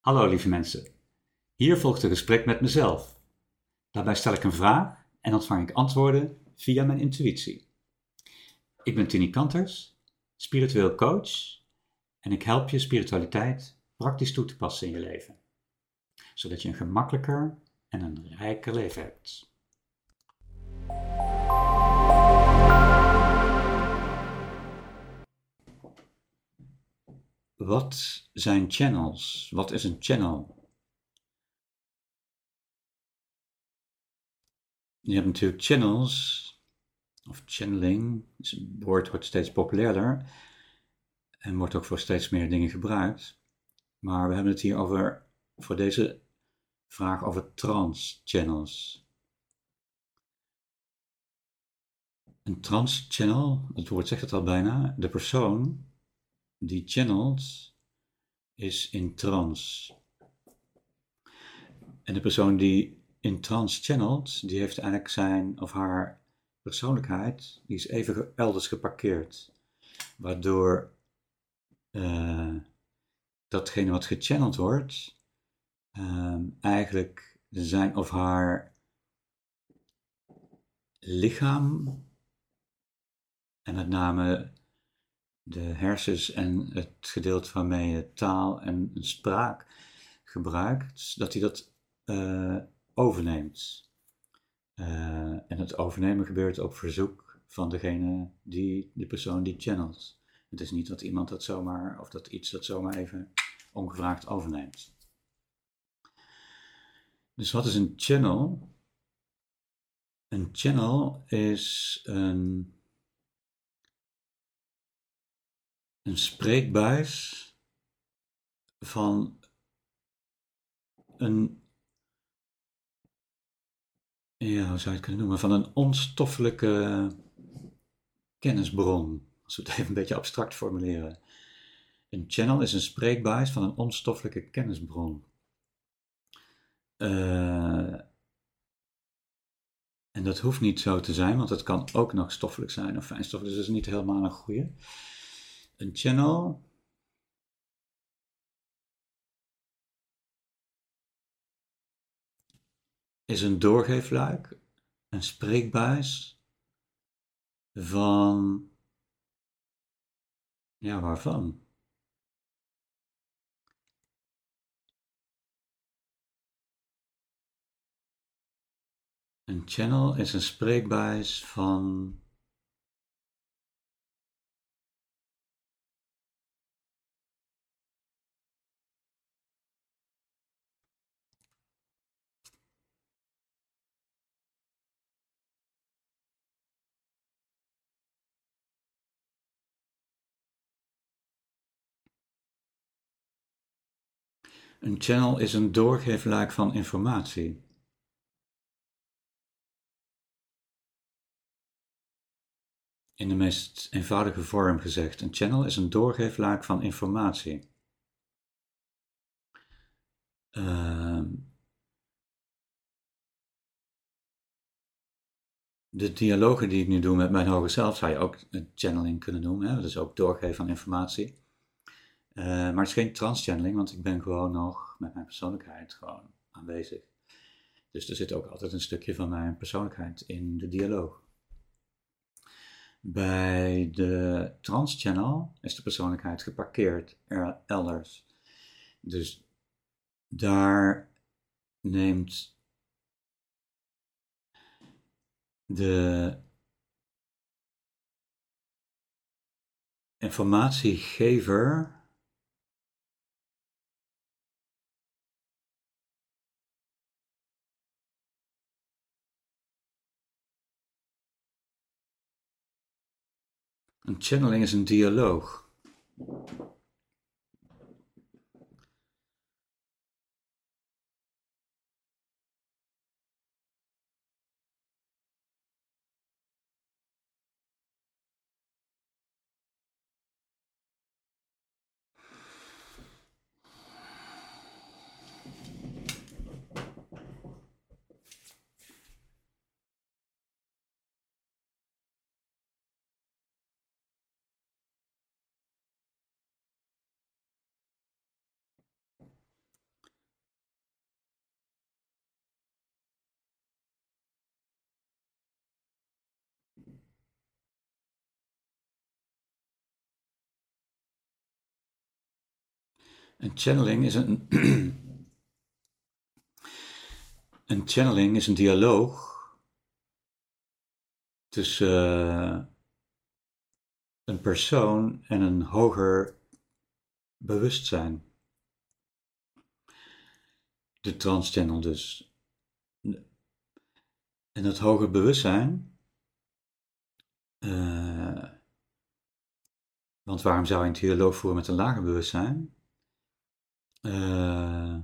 Hallo lieve mensen. Hier volgt een gesprek met mezelf. Daarbij stel ik een vraag en ontvang ik antwoorden via mijn intuïtie. Ik ben Tini Kanters, spiritueel coach en ik help je spiritualiteit praktisch toe te passen in je leven, zodat je een gemakkelijker en een rijker leven hebt. Wat zijn channels? Wat is een channel? Je hebt natuurlijk channels, of channeling, het woord wordt steeds populairder en wordt ook voor steeds meer dingen gebruikt. Maar we hebben het hier over, voor deze vraag over trans-channels. Een trans-channel, het woord zegt het al bijna, de persoon die channelt is in trance. En de persoon die in trance channelt, die heeft eigenlijk zijn of haar persoonlijkheid, die is even elders geparkeerd. Waardoor uh, datgene wat gechanneld wordt, uh, eigenlijk zijn of haar lichaam en met name de hersens en het gedeelte waarmee je taal en spraak gebruikt, dat hij dat uh, overneemt. Uh, en het overnemen gebeurt op verzoek van degene die, de persoon die channelt. Het is niet dat iemand dat zomaar, of dat iets dat zomaar even ongevraagd overneemt. Dus wat is een channel? Een channel is een een spreekbuis van een, ja, hoe zou je het kunnen noemen, van een onstoffelijke kennisbron. Als we het even een beetje abstract formuleren. Een channel is een spreekbuis van een onstoffelijke kennisbron. Uh, en dat hoeft niet zo te zijn, want het kan ook nog stoffelijk zijn of fijnstoffelijk, dus dat is niet helemaal een goede een channel. Is een doorgeefluik, een spreekbuis van, ja waarvan? Een channel is een spreekbuis van Een channel is een doorgeefluik van informatie. In de meest eenvoudige vorm gezegd, een channel is een doorgeefluik van informatie. Uh, de dialogen die ik nu doe met mijn hoger zelf zou je ook channeling kunnen noemen. Hè? Dat is ook doorgeven van informatie. Uh, maar het is geen transchanneling, want ik ben gewoon nog met mijn persoonlijkheid gewoon aanwezig. Dus er zit ook altijd een stukje van mijn persoonlijkheid in de dialoog. Bij de transchannel is de persoonlijkheid geparkeerd elders. Dus daar neemt de informatiegever Een channeling is een dialoog. Een channeling is een. een channeling is een dialoog tussen uh, een persoon en een hoger bewustzijn. De transchannel dus. En dat hoger bewustzijn. Uh, want waarom zou je een dialoog voeren met een lager bewustzijn? Uh,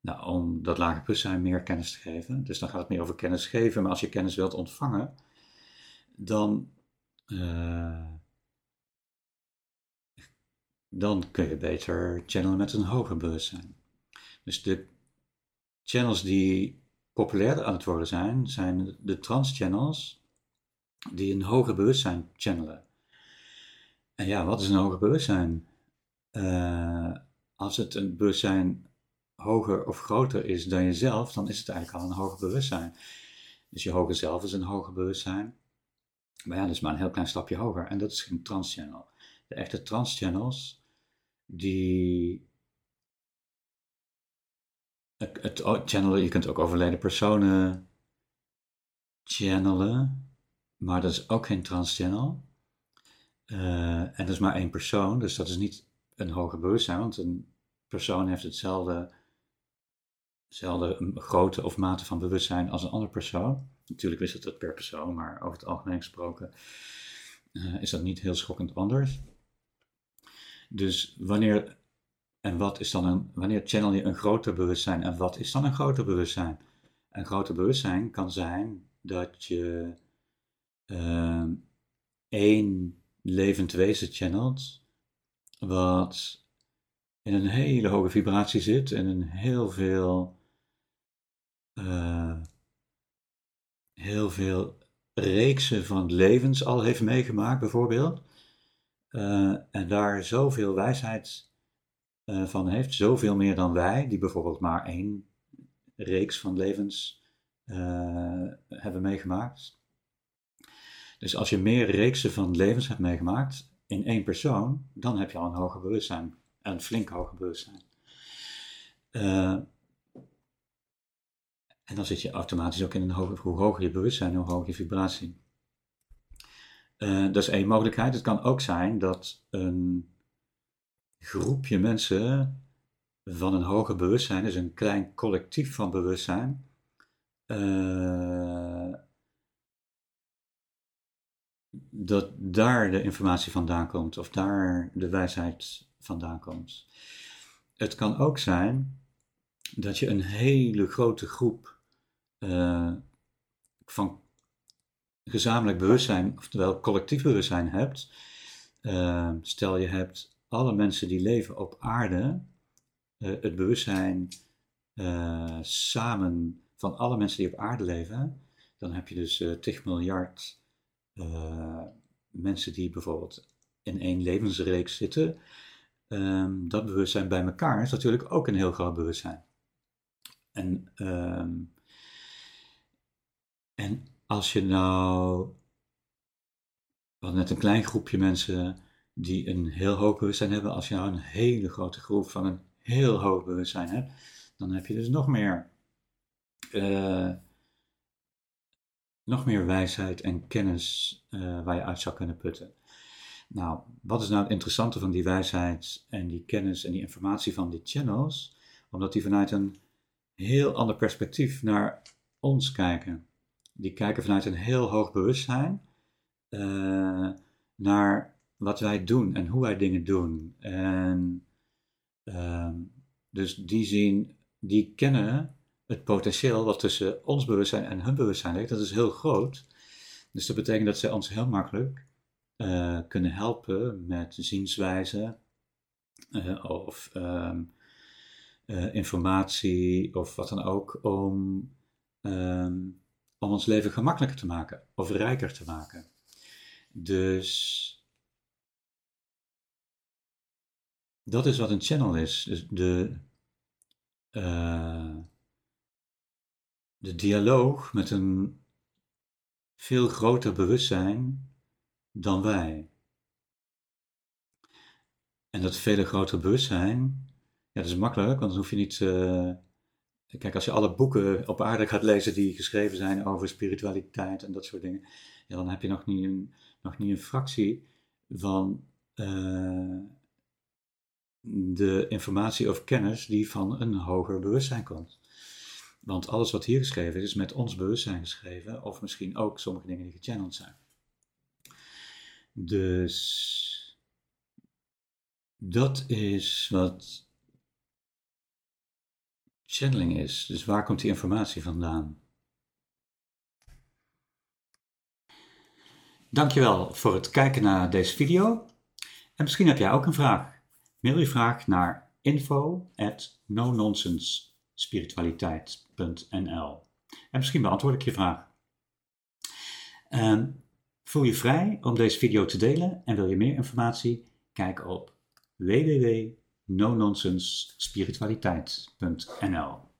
nou, om dat lager bewustzijn meer kennis te geven. Dus dan gaat het meer over kennis geven. Maar als je kennis wilt ontvangen, dan, uh, dan kun je beter channelen met een hoger bewustzijn. Dus de channels die populair aan het worden zijn, zijn de trans-channels die een hoger bewustzijn channelen. En ja, wat is een hoger bewustzijn? Uh, als het een bewustzijn hoger of groter is dan jezelf, dan is het eigenlijk al een hoger bewustzijn. Dus je hoger zelf is een hoger bewustzijn. Maar ja, dat is maar een heel klein stapje hoger. En dat is geen transchannel. De echte transchannels, die. Het, channelen, je kunt ook overleden personen channelen, maar dat is ook geen transchannel. Uh, en dat is maar één persoon, dus dat is niet een hoger bewustzijn, want een persoon heeft hetzelfde, hetzelfde grootte of mate van bewustzijn als een andere persoon. Natuurlijk wisselt het per persoon, maar over het algemeen gesproken uh, is dat niet heel schokkend anders. Dus wanneer en wat is dan een, wanneer channel je een groter bewustzijn en wat is dan een groter bewustzijn? Een groter bewustzijn kan zijn dat je uh, één levend wezen channelt, wat in een hele hoge vibratie zit en een heel veel uh, heel veel reeksen van levens al heeft meegemaakt, bijvoorbeeld. Uh, en daar zoveel wijsheid uh, van heeft, zoveel meer dan wij, die bijvoorbeeld maar één reeks van levens hebben meegemaakt. Dus als je meer reeksen van levens hebt meegemaakt in één persoon, dan heb je al een hoger bewustzijn, een flink hoger bewustzijn. En dan zit je automatisch ook in een hoger, hoe hoger je bewustzijn, hoe hoger je vibratie. Uh, dat is één mogelijkheid. Het kan ook zijn dat een groepje mensen van een hoger bewustzijn, dus een klein collectief van bewustzijn, uh, dat daar de informatie vandaan komt of daar de wijsheid vandaan komt. Het kan ook zijn dat je een hele grote groep uh, van gezamenlijk bewustzijn, oftewel collectief bewustzijn hebt. Uh, stel je hebt alle mensen die leven op aarde, uh, het bewustzijn samen van alle mensen die op aarde leven, dan heb je dus 10 miljard mensen die bijvoorbeeld in één levensreeks zitten. Um, dat bewustzijn bij elkaar is natuurlijk ook een heel groot bewustzijn. En um, en als je nou, we net een klein groepje mensen die een heel hoog bewustzijn hebben, als je nou een hele grote groep van een heel hoog bewustzijn hebt, dan heb je dus nog meer, uh, nog meer wijsheid en kennis uh, waar je uit zou kunnen putten. Nou, wat is nou het interessante van die wijsheid en die kennis en die informatie van die channels? Omdat die vanuit een heel ander perspectief naar ons kijken die kijken vanuit een heel hoog bewustzijn uh, naar wat wij doen en hoe wij dingen doen. En uh, dus die zien, die kennen het potentieel wat tussen ons bewustzijn en hun bewustzijn ligt. Dat is heel groot. Dus dat betekent dat zij ons heel makkelijk uh, kunnen helpen met zienswijze uh, of um, informatie of wat dan ook om um, om ons leven gemakkelijker te maken of rijker te maken. Dus dat is wat een channel is. Dus de, de dialoog met een veel groter bewustzijn dan wij. En dat vele grotere bewustzijn Ja, dat is makkelijk, want dan hoef je niet. eh, kijk, als je alle boeken op aarde gaat lezen die geschreven zijn over spiritualiteit en dat soort dingen, ja, dan heb je nog niet een, nog niet een fractie van eh, de informatie of kennis die van een hoger bewustzijn komt. Want alles wat hier geschreven is, is met ons bewustzijn geschreven, of misschien ook sommige dingen die gechanneld zijn. Dus dat is wat channeling is. Dus waar komt die informatie vandaan? Dankjewel voor het kijken naar deze video. En misschien heb jij ook een vraag. Mail je vraag naar info@nononsensespiritualiteit.nl En misschien beantwoord ik je vraag. En voel je vrij om deze video te delen en wil je meer informatie? Kijk op www.nononsensespiritualiteit.nl